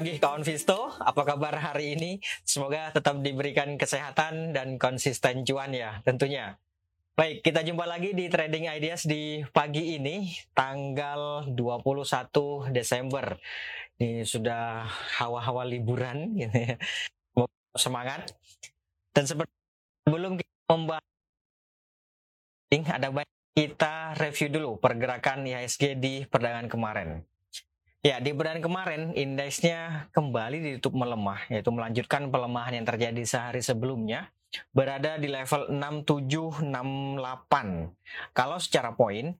pagi kawan Visto, apa kabar hari ini? Semoga tetap diberikan kesehatan dan konsisten cuan ya tentunya. Baik, kita jumpa lagi di Trading Ideas di pagi ini, tanggal 21 Desember. Ini sudah hawa-hawa liburan gitu ya. Semangat. Dan sebelum kita membahas ada banyak kita review dulu pergerakan IHSG di perdagangan kemarin. Ya, di perdagangan kemarin indeksnya kembali ditutup melemah, yaitu melanjutkan pelemahan yang terjadi sehari sebelumnya, berada di level 6768. Kalau secara poin,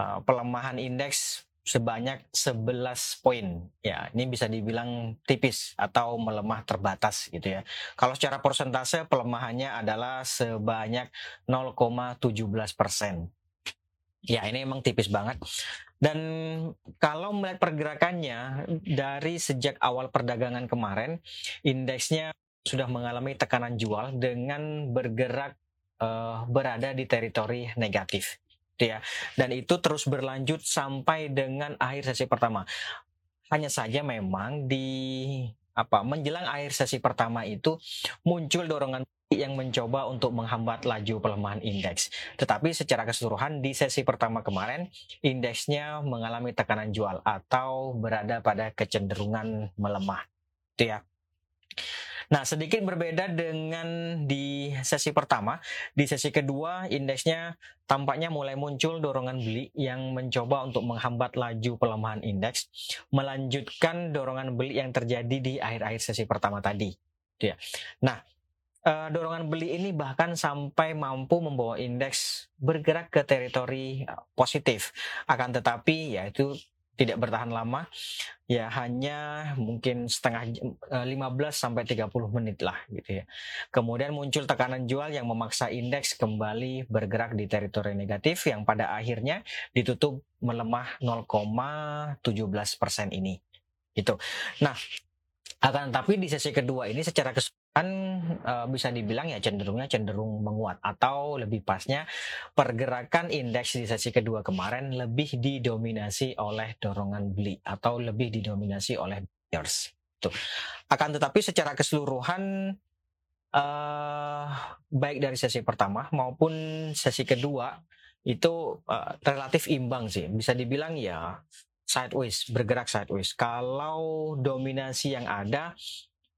uh, pelemahan indeks sebanyak 11 poin. Ya, ini bisa dibilang tipis atau melemah terbatas gitu ya. Kalau secara persentase pelemahannya adalah sebanyak 0,17 persen. Ya, ini emang tipis banget. Dan kalau melihat pergerakannya dari sejak awal perdagangan kemarin, indeksnya sudah mengalami tekanan jual dengan bergerak uh, berada di teritori negatif, gitu ya. Dan itu terus berlanjut sampai dengan akhir sesi pertama. Hanya saja memang di apa menjelang akhir sesi pertama itu muncul dorongan yang mencoba untuk menghambat laju pelemahan indeks. Tetapi secara keseluruhan di sesi pertama kemarin indeksnya mengalami tekanan jual atau berada pada kecenderungan melemah. Itu ya. Nah, sedikit berbeda dengan di sesi pertama. Di sesi kedua, indeksnya tampaknya mulai muncul dorongan beli yang mencoba untuk menghambat laju pelemahan indeks, melanjutkan dorongan beli yang terjadi di akhir-akhir sesi pertama tadi. Ya. Nah, uh, dorongan beli ini bahkan sampai mampu membawa indeks bergerak ke teritori eh, positif. Akan tetapi ya itu tidak bertahan lama ya hanya mungkin setengah 15 eh, sampai 30 menit lah gitu ya. Kemudian muncul tekanan jual yang memaksa indeks kembali bergerak di teritori negatif yang pada akhirnya ditutup melemah 0,17 persen ini. Itu. Nah, akan tetapi di sesi kedua ini secara kan uh, bisa dibilang ya cenderungnya cenderung menguat atau lebih pasnya pergerakan indeks di sesi kedua kemarin lebih didominasi oleh dorongan beli atau lebih didominasi oleh buyers. Tuh. Akan tetapi secara keseluruhan uh, baik dari sesi pertama maupun sesi kedua itu uh, relatif imbang sih. Bisa dibilang ya sideways, bergerak sideways. Kalau dominasi yang ada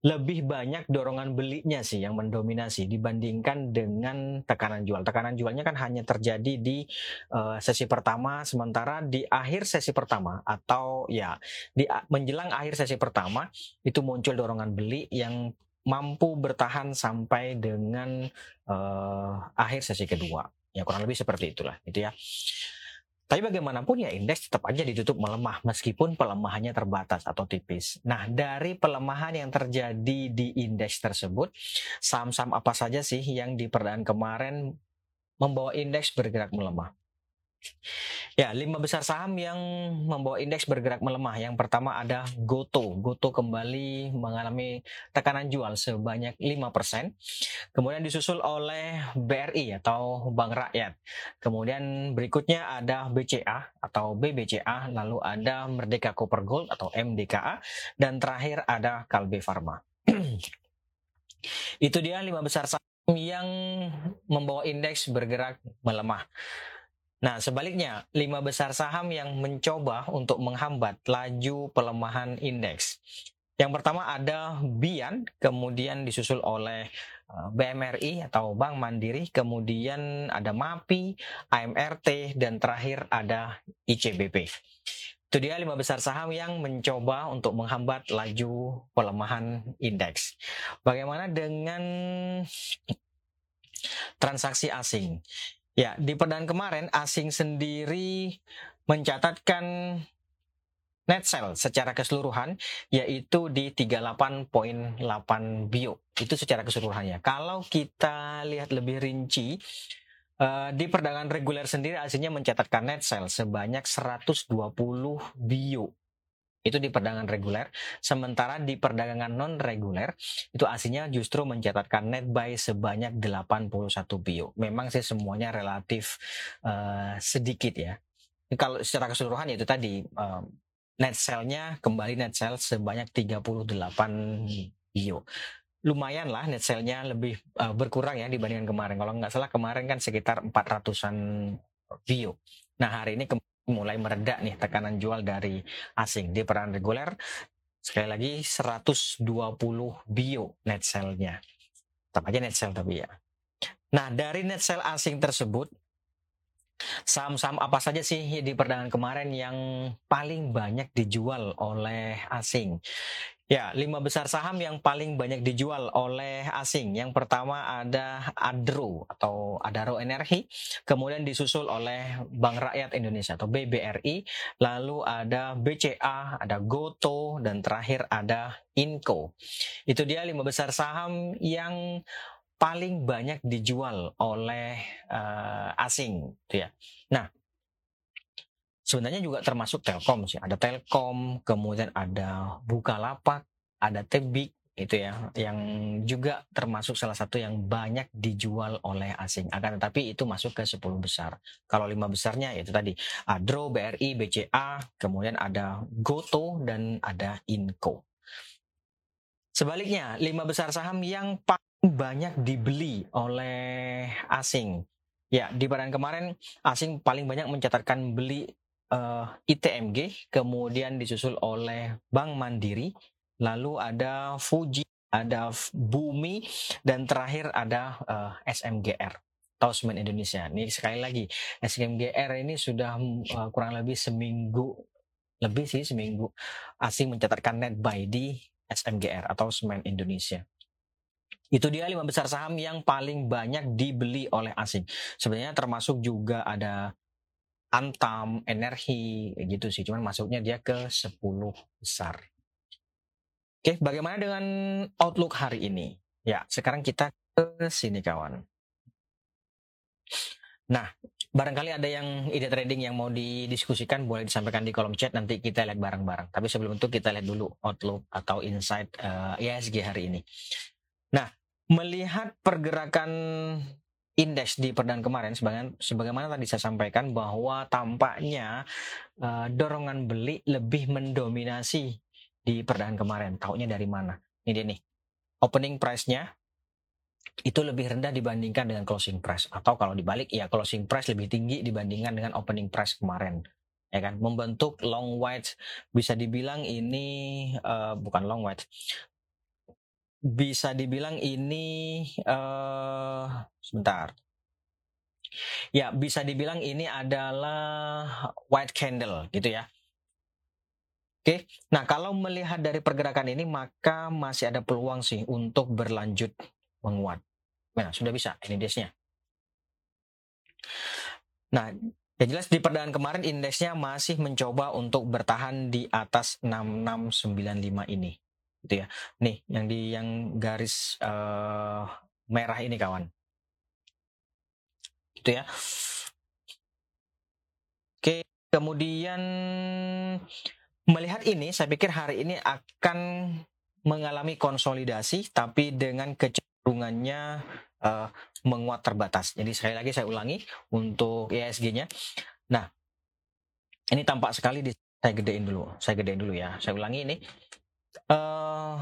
lebih banyak dorongan belinya sih yang mendominasi dibandingkan dengan tekanan jual. Tekanan jualnya kan hanya terjadi di uh, sesi pertama, sementara di akhir sesi pertama atau ya di menjelang akhir sesi pertama itu muncul dorongan beli yang mampu bertahan sampai dengan uh, akhir sesi kedua. Ya kurang lebih seperti itulah, gitu ya. Tapi bagaimanapun ya indeks tetap aja ditutup melemah meskipun pelemahannya terbatas atau tipis. Nah, dari pelemahan yang terjadi di indeks tersebut, saham-saham apa saja sih yang di perdaan kemarin membawa indeks bergerak melemah? Ya, lima besar saham yang membawa indeks bergerak melemah. Yang pertama ada Goto. Goto kembali mengalami tekanan jual sebanyak 5%. Kemudian disusul oleh BRI atau Bank Rakyat. Kemudian berikutnya ada BCA atau BBCA, lalu ada Merdeka Copper Gold atau MDKA dan terakhir ada Kalbe Pharma. Itu dia lima besar saham yang membawa indeks bergerak melemah. Nah, sebaliknya, lima besar saham yang mencoba untuk menghambat laju pelemahan indeks. Yang pertama ada Bian, kemudian disusul oleh eh, BMRI atau Bank Mandiri, kemudian ada MAPI, AMRT, dan terakhir ada ICBP. Itu dia lima besar saham yang mencoba untuk menghambat laju pelemahan indeks. Bagaimana dengan transaksi asing? Ya, di perdaan kemarin asing sendiri mencatatkan net sell secara keseluruhan yaitu di 38.8 bio. Itu secara keseluruhannya. Kalau kita lihat lebih rinci uh, di perdagangan reguler sendiri aslinya mencatatkan net sell sebanyak 120 bio itu di perdagangan reguler. Sementara di perdagangan non reguler itu aslinya justru mencatatkan net buy sebanyak 81 bio. Memang sih semuanya relatif uh, sedikit ya. Kalau secara keseluruhan ya itu tadi uh, net sell-nya kembali net sell sebanyak 38 bio. Lumayan lah net sell-nya lebih uh, berkurang ya dibandingkan kemarin. Kalau nggak salah kemarin kan sekitar 400-an bio. Nah hari ini mulai meredak nih tekanan jual dari asing di peran reguler. Sekali lagi 120 bio net sell-nya. Tetap aja net sell tapi ya. Nah dari net sell asing tersebut Saham-saham apa saja sih di perdagangan kemarin yang paling banyak dijual oleh asing? Ya, lima besar saham yang paling banyak dijual oleh asing. Yang pertama ada Adro atau Adaro Energi, kemudian disusul oleh Bank Rakyat Indonesia atau BBRI, lalu ada BCA, ada Goto, dan terakhir ada Inco. Itu dia lima besar saham yang paling banyak dijual oleh uh, asing, gitu ya. Sebenarnya juga termasuk Telkom sih. Ada Telkom, kemudian ada Bukalapak, ada Tebik, itu ya, yang juga termasuk salah satu yang banyak dijual oleh asing. Akan tetapi itu masuk ke 10 besar. Kalau lima besarnya itu tadi Adro, BRI, BCA, kemudian ada Goto dan ada Inco. Sebaliknya, lima besar saham yang paling banyak dibeli oleh asing. Ya, di badan kemarin asing paling banyak mencatatkan beli uh, eh, ITMG, kemudian disusul oleh Bank Mandiri, lalu ada Fuji, ada Bumi, dan terakhir ada uh, eh, SMGR. Tausman Indonesia. Ini sekali lagi, SMGR ini sudah uh, kurang lebih seminggu lebih sih seminggu asing mencatatkan net buy di SMGR atau Semen Indonesia. Itu dia lima besar saham yang paling banyak dibeli oleh asing. Sebenarnya termasuk juga ada Antam, Energi, gitu sih. Cuman masuknya dia ke 10 besar. Oke, bagaimana dengan outlook hari ini? Ya, sekarang kita ke sini kawan. Nah, barangkali ada yang ide trading yang mau didiskusikan boleh disampaikan di kolom chat nanti kita lihat bareng-bareng. Tapi sebelum itu kita lihat dulu outlook atau insight uh, ISG hari ini. Nah, melihat pergerakan indeks di perdagangan kemarin sebagaimana tadi saya sampaikan bahwa tampaknya uh, dorongan beli lebih mendominasi di perdagangan kemarin. Taunya dari mana? Ini dia nih. Opening price-nya itu lebih rendah dibandingkan dengan closing price atau kalau dibalik ya closing price lebih tinggi dibandingkan dengan opening price kemarin ya kan membentuk long white bisa dibilang ini uh, bukan long white bisa dibilang ini uh, sebentar. Ya, bisa dibilang ini adalah white candle gitu ya. Oke, nah kalau melihat dari pergerakan ini maka masih ada peluang sih untuk berlanjut menguat. Nah, sudah bisa, ini indeksnya. Nah, yang jelas di perdagangan kemarin indeksnya masih mencoba untuk bertahan di atas 6695 ini gitu ya. Nih, yang di yang garis uh, merah ini kawan. Gitu ya. Oke, kemudian melihat ini saya pikir hari ini akan mengalami konsolidasi tapi dengan kecenderungannya uh, menguat terbatas. Jadi sekali lagi saya ulangi untuk ISG-nya. Nah, ini tampak sekali di saya gedein dulu. Saya gedein dulu ya. Saya ulangi ini uh,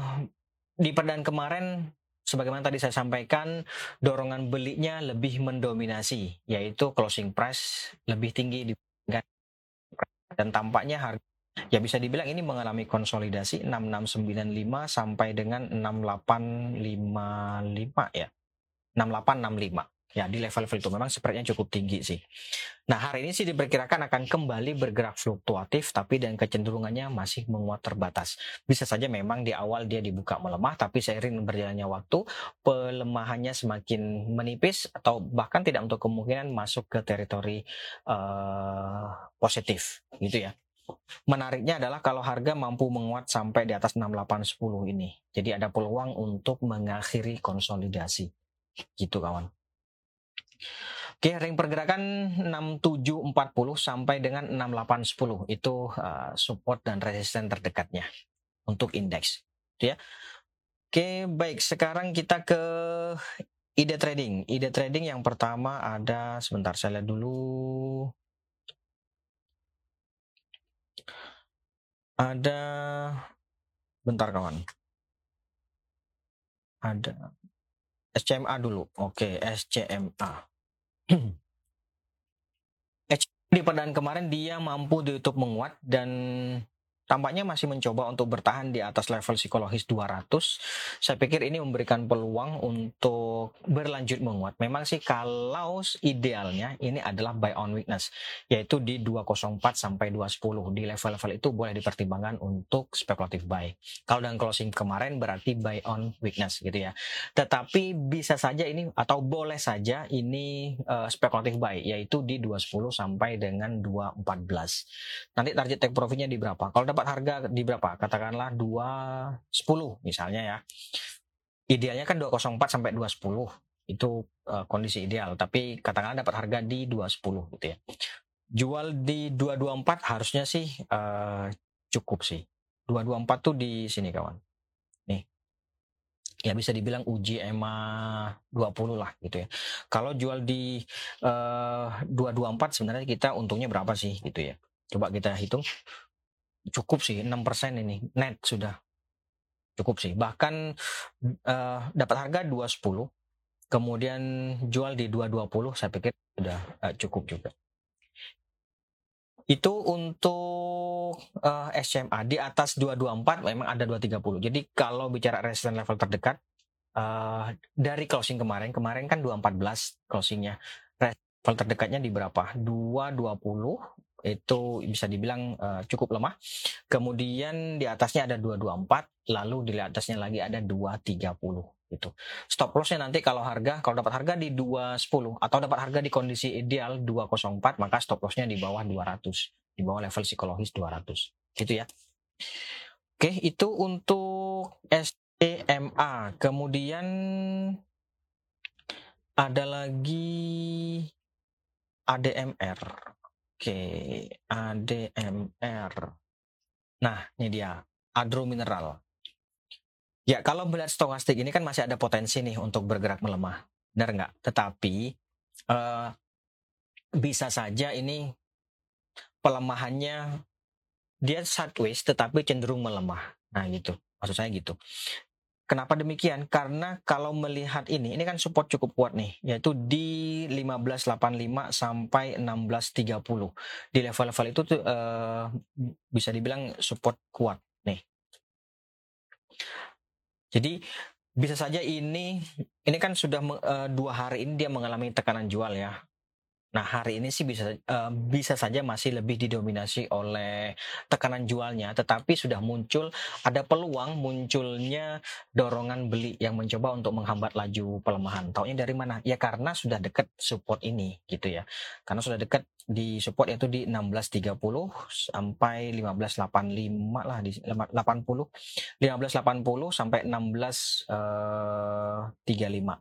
di perdaan kemarin sebagaimana tadi saya sampaikan dorongan belinya lebih mendominasi yaitu closing price lebih tinggi dibandingkan dan tampaknya harga ya bisa dibilang ini mengalami konsolidasi 6695 sampai dengan 6855 ya. 6865 ya di level-level itu memang spreadnya cukup tinggi sih. Nah hari ini sih diperkirakan akan kembali bergerak fluktuatif tapi dan kecenderungannya masih menguat terbatas. Bisa saja memang di awal dia dibuka melemah tapi seiring berjalannya waktu pelemahannya semakin menipis atau bahkan tidak untuk kemungkinan masuk ke teritori uh, positif gitu ya. Menariknya adalah kalau harga mampu menguat sampai di atas 6810 ini. Jadi ada peluang untuk mengakhiri konsolidasi. Gitu kawan. Oke, ring pergerakan 6740 sampai dengan 6810 itu uh, support dan resisten terdekatnya untuk indeks, ya. Oke, baik. Sekarang kita ke ide trading. Ide trading yang pertama ada sebentar saya lihat dulu. Ada bentar kawan. Ada SCMA dulu. Oke, SCMA. di perdaan kemarin dia mampu ditutup menguat dan tampaknya masih mencoba untuk bertahan di atas level psikologis 200. Saya pikir ini memberikan peluang untuk berlanjut menguat. Memang sih kalau idealnya ini adalah buy on weakness, yaitu di 204 sampai 210. Di level-level itu boleh dipertimbangkan untuk spekulatif buy. Kalau dengan closing kemarin berarti buy on weakness gitu ya. Tetapi bisa saja ini atau boleh saja ini uh, spekulatif buy, yaitu di 210 sampai dengan 214. Nanti target take profitnya di berapa? Kalau harga di berapa? Katakanlah 210 misalnya ya. Idealnya kan 204 sampai 210 itu uh, kondisi ideal, tapi katakanlah dapat harga di 210 gitu ya. Jual di 224 harusnya sih uh, cukup sih. 224 tuh di sini kawan. Nih. Ya bisa dibilang uji EMA 20 lah gitu ya. Kalau jual di uh, 224 sebenarnya kita untungnya berapa sih gitu ya. Coba kita hitung cukup sih 6% ini net sudah. Cukup sih bahkan uh, dapat harga 210 kemudian jual di 220 saya pikir sudah uh, cukup juga. Itu untuk uh, eh, SMA di atas 224 memang ada 230 jadi kalau bicara resistance level terdekat uh, dari closing kemarin kemarin kan 214 closingnya. Level terdekatnya di berapa? 220 itu bisa dibilang uh, cukup lemah. Kemudian di atasnya ada 224, lalu di atasnya lagi ada 230 itu. Stop lossnya nanti kalau harga kalau dapat harga di 210 atau dapat harga di kondisi ideal 204 maka stop lossnya di bawah 200, di bawah level psikologis 200. Gitu ya. Oke, itu untuk STMA. Kemudian ada lagi ADMR. Oke, ADMR. Nah, ini dia, adro mineral. Ya, kalau melihat stokastik ini kan masih ada potensi nih untuk bergerak melemah. Benar nggak? Tetapi uh, bisa saja ini pelemahannya dia sideways tetapi cenderung melemah. Nah, gitu. Maksud saya gitu. Kenapa demikian? Karena kalau melihat ini, ini kan support cukup kuat nih, yaitu di 1585 sampai 1630. Di level-level itu tuh uh, bisa dibilang support kuat nih. Jadi bisa saja ini ini kan sudah uh, dua hari ini dia mengalami tekanan jual ya Nah, hari ini sih bisa uh, bisa saja masih lebih didominasi oleh tekanan jualnya, tetapi sudah muncul ada peluang munculnya dorongan beli yang mencoba untuk menghambat laju pelemahan. Taunya dari mana? Ya karena sudah dekat support ini gitu ya. Karena sudah dekat di support yaitu di 1630 sampai 1585 lah di 80 1580 sampai 1635. Uh,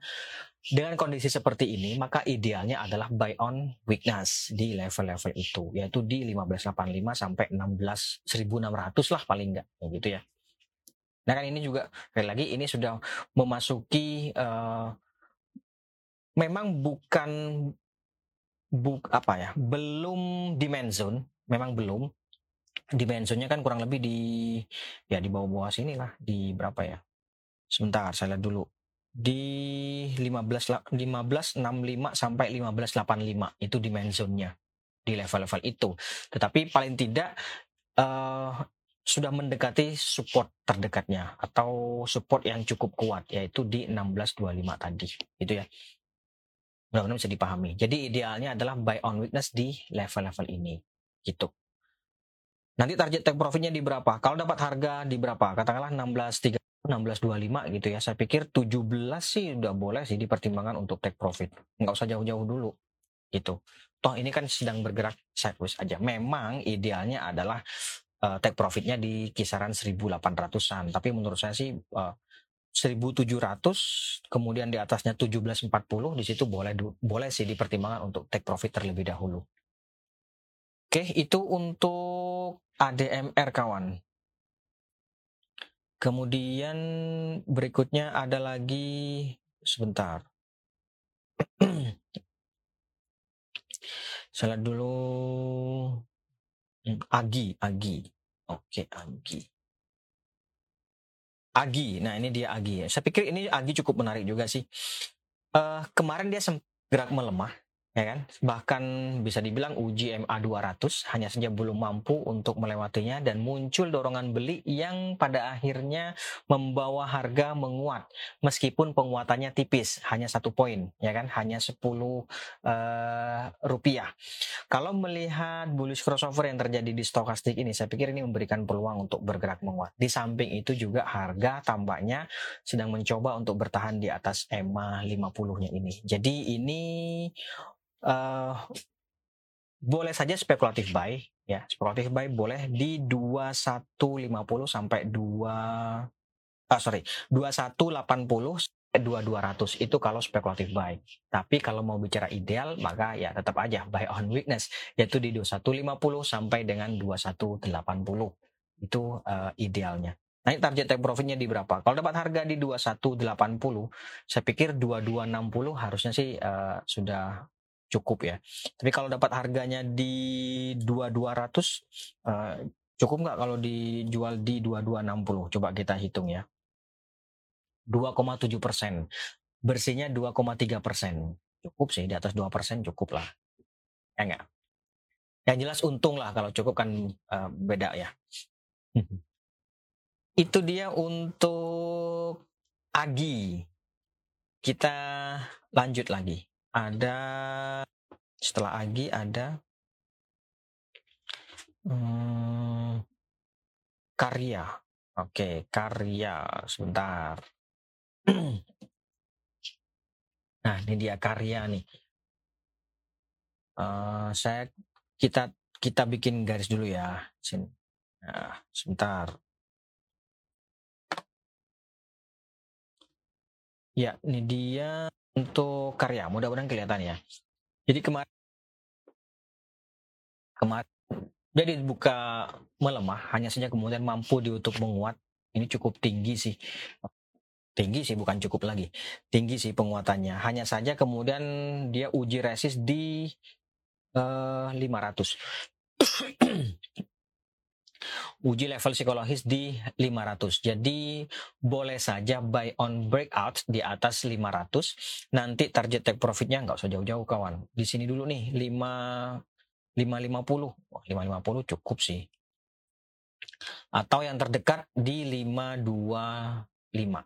dengan kondisi seperti ini, maka idealnya adalah buy on weakness di level-level itu, yaitu di 1585 sampai 16 1600 lah paling enggak, gitu ya. Nah kan ini juga sekali lagi ini sudah memasuki uh, memang bukan buk apa ya, belum demand zone, memang belum. Demand zone-nya kan kurang lebih di ya di bawah-bawah sini lah, di berapa ya? Sebentar, saya lihat dulu di 15 1565 sampai 1585 itu dimensionnya di level-level itu. Tetapi paling tidak uh, sudah mendekati support terdekatnya atau support yang cukup kuat yaitu di 1625 tadi. Itu ya. Mudah-mudahan bisa dipahami. Jadi idealnya adalah buy on weakness di level-level ini. Gitu. Nanti target take profitnya di berapa? Kalau dapat harga di berapa? Katakanlah 16.30 16.25 gitu ya. Saya pikir 17 sih udah boleh sih dipertimbangkan untuk take profit. Nggak usah jauh-jauh dulu gitu. Toh ini kan sedang bergerak sideways aja. Memang idealnya adalah uh, take profitnya di kisaran 1.800-an. Tapi menurut saya sih uh, 1.700 kemudian di atasnya 17.40 di situ boleh boleh sih dipertimbangkan untuk take profit terlebih dahulu. Oke, itu untuk ADMR kawan. Kemudian berikutnya ada lagi sebentar. Saya lihat dulu hmm, Agi, Agi. Oke, Agi. Agi. Nah, ini dia Agi. Saya pikir ini Agi cukup menarik juga sih. Uh, kemarin dia gerak melemah ya kan? Bahkan bisa dibilang uji MA 200 hanya saja belum mampu untuk melewatinya dan muncul dorongan beli yang pada akhirnya membawa harga menguat meskipun penguatannya tipis hanya satu poin ya kan hanya 10 uh, rupiah. Kalau melihat bullish crossover yang terjadi di stokastik ini saya pikir ini memberikan peluang untuk bergerak menguat. Di samping itu juga harga tampaknya sedang mencoba untuk bertahan di atas EMA 50-nya ini. Jadi ini uh, boleh saja spekulatif buy ya spekulatif buy boleh di 2150 sampai 2 ah sorry 2180 2200 itu kalau spekulatif buy. Tapi kalau mau bicara ideal maka ya tetap aja buy on weakness yaitu di 2150 sampai dengan 2180. Itu uh, idealnya. Ini target take profitnya di berapa? Kalau dapat harga di 2180, saya pikir 2260 harusnya sih uh, sudah cukup ya. Tapi kalau dapat harganya di 2200 uh, cukup nggak kalau dijual di 2260? Coba kita hitung ya. 2,7 persen. Bersihnya 2,3 persen. Cukup sih, di atas 2 persen cukup lah. Ya enggak? Yang jelas untung lah kalau cukup kan uh, beda ya. Itu dia untuk Agi. Kita lanjut lagi ada setelah Agi ada hmm, karya. Oke, karya. Sebentar. nah, ini dia karya nih. Uh, saya kita kita bikin garis dulu ya. Sini. Nah, sebentar. Ya, ini dia untuk karya, mudah-mudahan kelihatan ya. Jadi kemarin kemarin jadi dibuka melemah, hanya saja kemudian mampu diutup menguat. Ini cukup tinggi sih. Tinggi sih, bukan cukup lagi. Tinggi sih penguatannya. Hanya saja kemudian dia uji resist di uh, eh, 500. Uji level psikologis di 500. Jadi boleh saja buy on breakout di atas 500. Nanti target take profitnya nggak usah jauh-jauh kawan. Di sini dulu nih 5 550. Oh, 550 cukup sih. Atau yang terdekat di 525.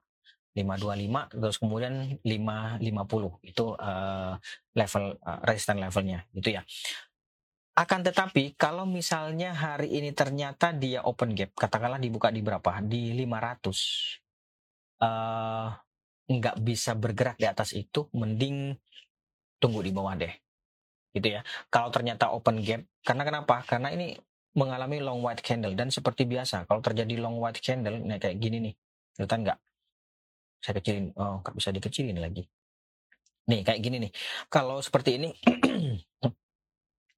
525 terus kemudian 550 itu uh, level uh, resistance levelnya gitu ya akan tetapi kalau misalnya hari ini ternyata dia open gap, katakanlah dibuka di berapa? Di 500. Uh, nggak bisa bergerak di atas itu, mending tunggu di bawah deh. Gitu ya. Kalau ternyata open gap, karena kenapa? Karena ini mengalami long white candle dan seperti biasa, kalau terjadi long white candle, nah kayak gini nih, kelihatan nggak? Saya kecilin, oh nggak bisa dikecilin lagi. Nih kayak gini nih. Kalau seperti ini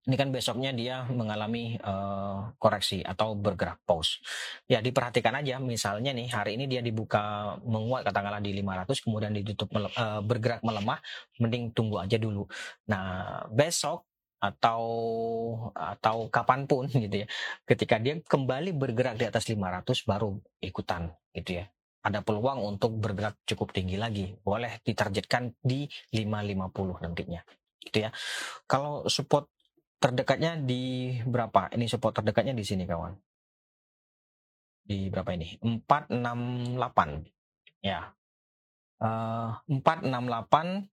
ini kan besoknya dia mengalami uh, koreksi atau bergerak pause. Ya diperhatikan aja misalnya nih hari ini dia dibuka menguat katakanlah di 500 kemudian ditutup mele uh, bergerak melemah mending tunggu aja dulu. Nah, besok atau atau kapan pun gitu ya. Ketika dia kembali bergerak di atas 500 baru ikutan gitu ya. Ada peluang untuk bergerak cukup tinggi lagi. Boleh ditargetkan di 550 nantinya gitu ya. Kalau support terdekatnya di berapa? Ini support terdekatnya di sini kawan. Di berapa ini? 468. Ya. Uh, eh, 468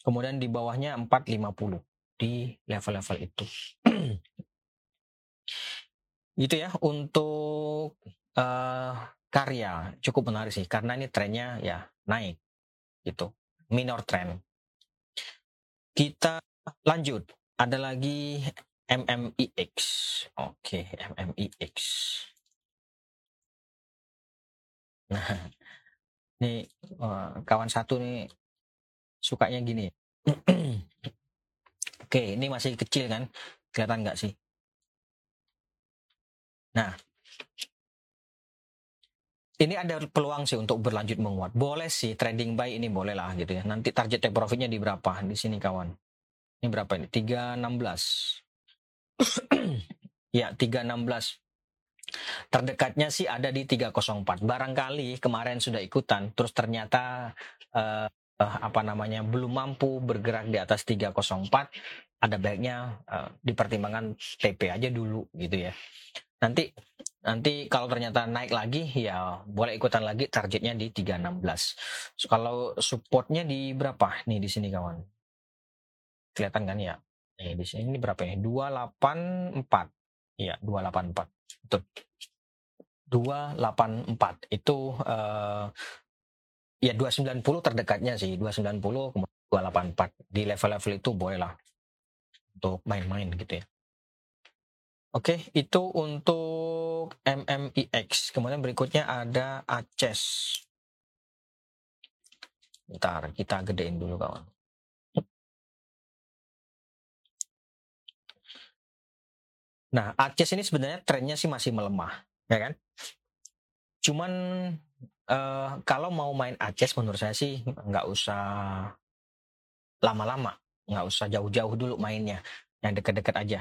kemudian di bawahnya 450 di level-level itu. gitu ya untuk uh, karya cukup menarik sih karena ini trennya ya naik gitu minor trend kita lanjut ada lagi MMIX. Oke, MMIX. Nah, ini kawan satu nih sukanya gini. Oke, ini masih kecil kan? Kelihatan nggak sih? Nah, ini ada peluang sih untuk berlanjut menguat. Boleh sih trading buy ini boleh lah gitu ya. Nanti target take profitnya di berapa? Di sini kawan. Ini berapa ini? 316. ya, 316. Terdekatnya sih ada di 304. Barangkali kemarin sudah ikutan, terus ternyata uh, uh, apa namanya belum mampu bergerak di atas 304, ada baiknya uh, dipertimbangkan TP aja dulu gitu ya. Nanti nanti kalau ternyata naik lagi ya boleh ikutan lagi targetnya di 316. So, kalau supportnya di berapa nih di sini kawan? Kelihatan kan ya? Nih di sini ini berapa ya? 284. Iya, 284. Betul. 284 itu uh, ya 290 terdekatnya sih 290 kemudian 284 di level-level itu boleh lah untuk main-main gitu ya oke itu untuk MMIX kemudian berikutnya ada ACES ntar kita gedein dulu kawan Nah, ACES ini sebenarnya trennya sih masih melemah, ya kan? Cuman uh, kalau mau main Aces menurut saya sih nggak usah lama-lama, nggak usah jauh-jauh dulu mainnya, yang deket-deket aja.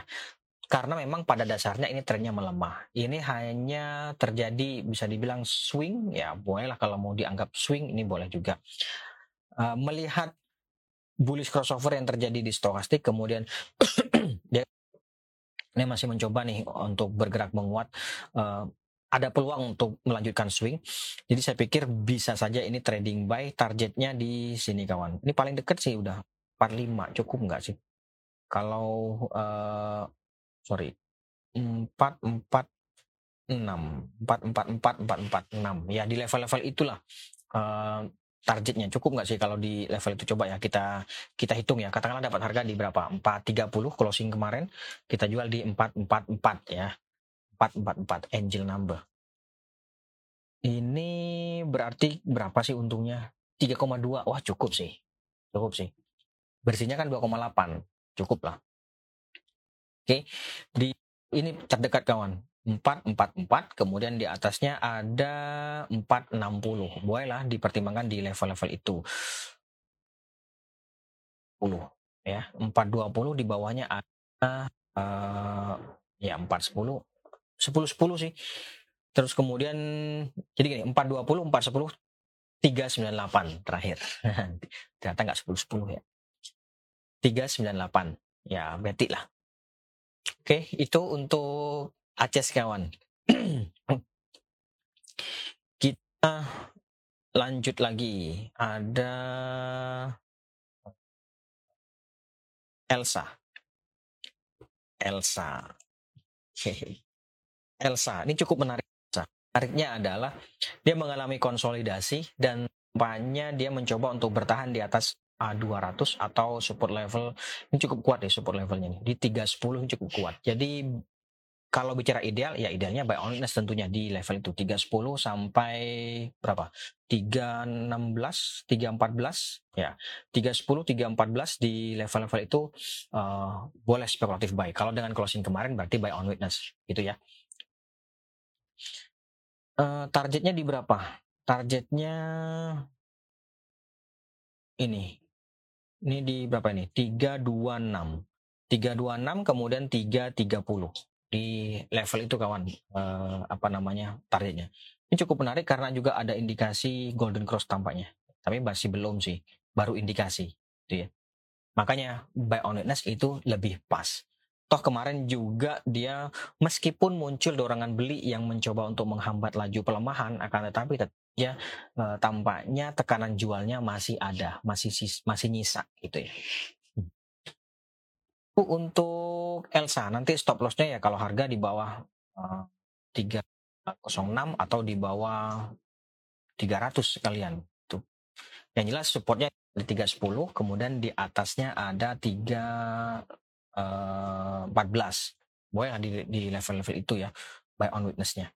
Karena memang pada dasarnya ini trennya melemah. Ini hanya terjadi bisa dibilang swing, ya bolehlah kalau mau dianggap swing ini boleh juga. Uh, melihat bullish crossover yang terjadi di stokastik, kemudian dia ini masih mencoba nih untuk bergerak menguat. Uh, ada peluang untuk melanjutkan swing. Jadi saya pikir bisa saja ini trading buy targetnya di sini kawan. Ini paling deket sih udah 45 cukup nggak sih? Kalau uh, sorry 4 4 6 4 4 4 4 4 6 ya di level-level itulah uh, targetnya cukup nggak sih kalau di level itu coba ya kita kita hitung ya katakanlah dapat harga di berapa 430 closing kemarin kita jual di 444 ya 444 angel number. Ini berarti berapa sih untungnya? 3,2. Wah, cukup sih. Cukup sih. Bersihnya kan 2,8. Cukup lah. Oke. Di ini terdekat kawan. 444 kemudian di atasnya ada 460 bolehlah dipertimbangkan di level-level itu 10 ya 420 di bawahnya ada uh, ya 410 10-10 sih. Terus kemudian jadi gini, 420, 410, 398 terakhir. Ternyata nggak 10-10 ya. 398. Ya, berarti lah. Oke, itu untuk Aceh kawan. Kita lanjut lagi. Ada Elsa. Elsa. Elsa. Ini cukup menarik. Menariknya adalah dia mengalami konsolidasi dan tampaknya dia mencoba untuk bertahan di atas A200 atau support level ini cukup kuat ya support levelnya nih. Di 310 cukup kuat. Jadi kalau bicara ideal ya idealnya buy on witness tentunya di level itu 310 sampai berapa? 316, 314 ya. 310, 314 di level-level itu uh, boleh spekulatif buy. Kalau dengan closing kemarin berarti buy on witness gitu ya. Uh, targetnya di berapa? Targetnya ini. Ini di berapa ini? 326. 326 kemudian 330 di level itu kawan uh, apa namanya targetnya. Ini cukup menarik karena juga ada indikasi golden cross tampaknya. Tapi masih belum sih, baru indikasi gitu ya. Makanya buy on witness itu lebih pas. Toh kemarin juga dia meskipun muncul dorongan beli yang mencoba untuk menghambat laju pelemahan, akan tetapi ya e, tampaknya tekanan jualnya masih ada, masih masih nyisa gitu ya. Untuk Elsa. Nanti stop lossnya ya kalau harga di bawah uh, e, 306 atau di bawah 300 sekalian tuh. Yang jelas supportnya di 310 kemudian di atasnya ada 3 uh, 14 boleh di, di level-level itu ya by on witnessnya.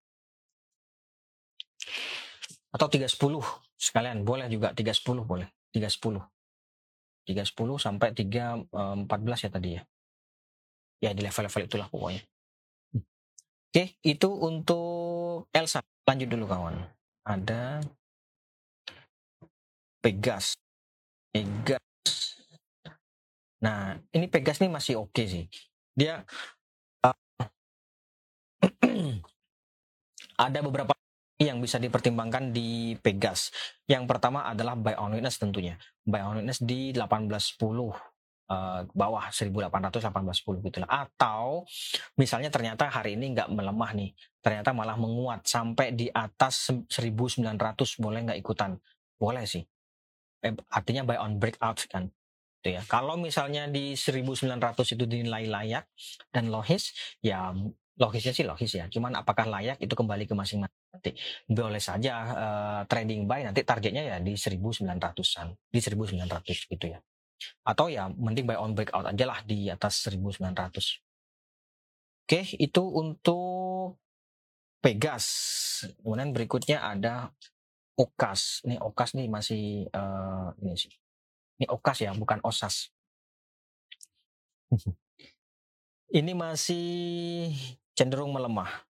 Atau 310 sekalian boleh juga 310 boleh 310 310 sampai 314 uh, ya tadi ya. Ya di level-level itulah pokoknya. Oke itu untuk Elsa. Lanjut dulu kawan. Ada Pegas. Pegas. Nah, ini Pegas nih masih oke okay sih. Dia uh, Ada beberapa yang bisa dipertimbangkan di Pegas. Yang pertama adalah buy on witness tentunya. Buy on witness di 1810 uh, bawah 1800 1810 gitu lah. Atau misalnya ternyata hari ini nggak melemah nih, ternyata malah menguat sampai di atas 1900 boleh nggak ikutan? Boleh sih. Eh, artinya buy on breakout kan. Gitu ya. Kalau misalnya di 1900 itu dinilai layak dan logis, ya logisnya sih logis ya. Cuman apakah layak itu kembali ke masing-masing. Boleh saja uh, trading buy nanti targetnya ya di 1900-an, di 1900 gitu ya. Atau ya mending buy on breakout aja lah di atas 1900. Oke, itu untuk Pegas. Kemudian berikutnya ada Okas. Ini Okas nih masih uh, ini sih. Ini Okas ya, bukan Osas. ini masih cenderung melemah.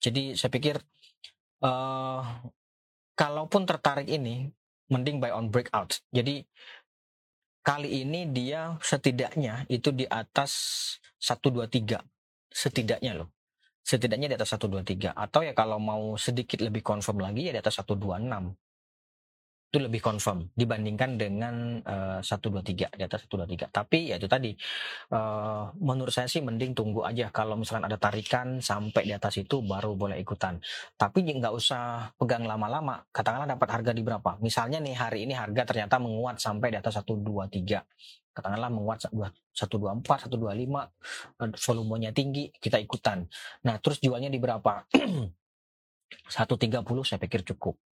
Jadi saya pikir uh, kalaupun tertarik ini mending buy on breakout. Jadi kali ini dia setidaknya itu di atas 123 setidaknya loh. Setidaknya di atas 123 atau ya kalau mau sedikit lebih confirm lagi ya di atas 126 itu lebih confirm dibandingkan dengan uh, 123 di atas 123. Tapi ya itu tadi uh, menurut saya sih mending tunggu aja kalau misalkan ada tarikan sampai di atas itu baru boleh ikutan. Tapi nggak usah pegang lama-lama. Katakanlah dapat harga di berapa? Misalnya nih hari ini harga ternyata menguat sampai di atas 123 katakanlah menguat 124, 125, volumenya tinggi, kita ikutan. Nah, terus jualnya di berapa? 130 saya pikir cukup.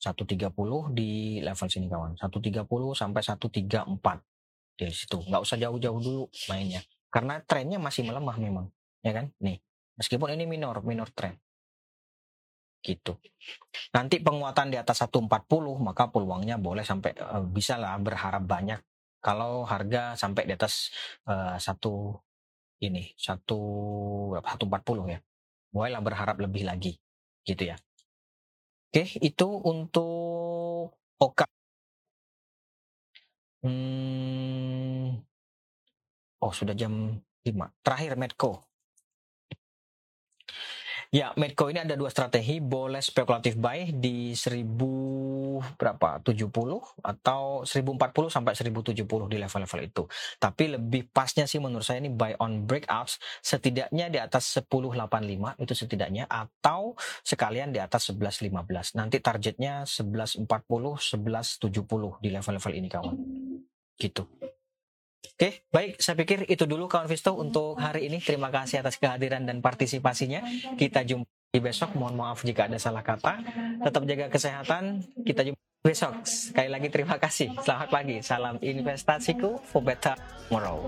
130 di level sini kawan. 130 sampai 134 di situ. Nggak usah jauh-jauh dulu mainnya. Karena trennya masih melemah memang. Ya kan? Nih. Meskipun ini minor, minor trend. Gitu. Nanti penguatan di atas 140 maka peluangnya boleh sampai uh, bisa lah berharap banyak kalau harga sampai di atas uh, satu ini satu berapa satu empat puluh ya bolehlah berharap lebih lagi gitu ya Oke, itu untuk Oka. Hmm, oh, sudah jam 5. Terakhir Medco. Ya, Medco ini ada dua strategi, boleh spekulatif buy di 1000 berapa? 70 atau 1040 sampai 1070 di level-level itu. Tapi lebih pasnya sih menurut saya ini buy on breakouts setidaknya di atas 1085 itu setidaknya atau sekalian di atas 1115. Nanti targetnya 1140, 1170 di level-level ini kawan. Gitu. Oke, baik. Saya pikir itu dulu kawan Visto untuk hari ini. Terima kasih atas kehadiran dan partisipasinya. Kita jumpa di besok. Mohon maaf jika ada salah kata. Tetap jaga kesehatan. Kita jumpa besok. Sekali lagi terima kasih. Selamat pagi. Salam investasiku for better tomorrow.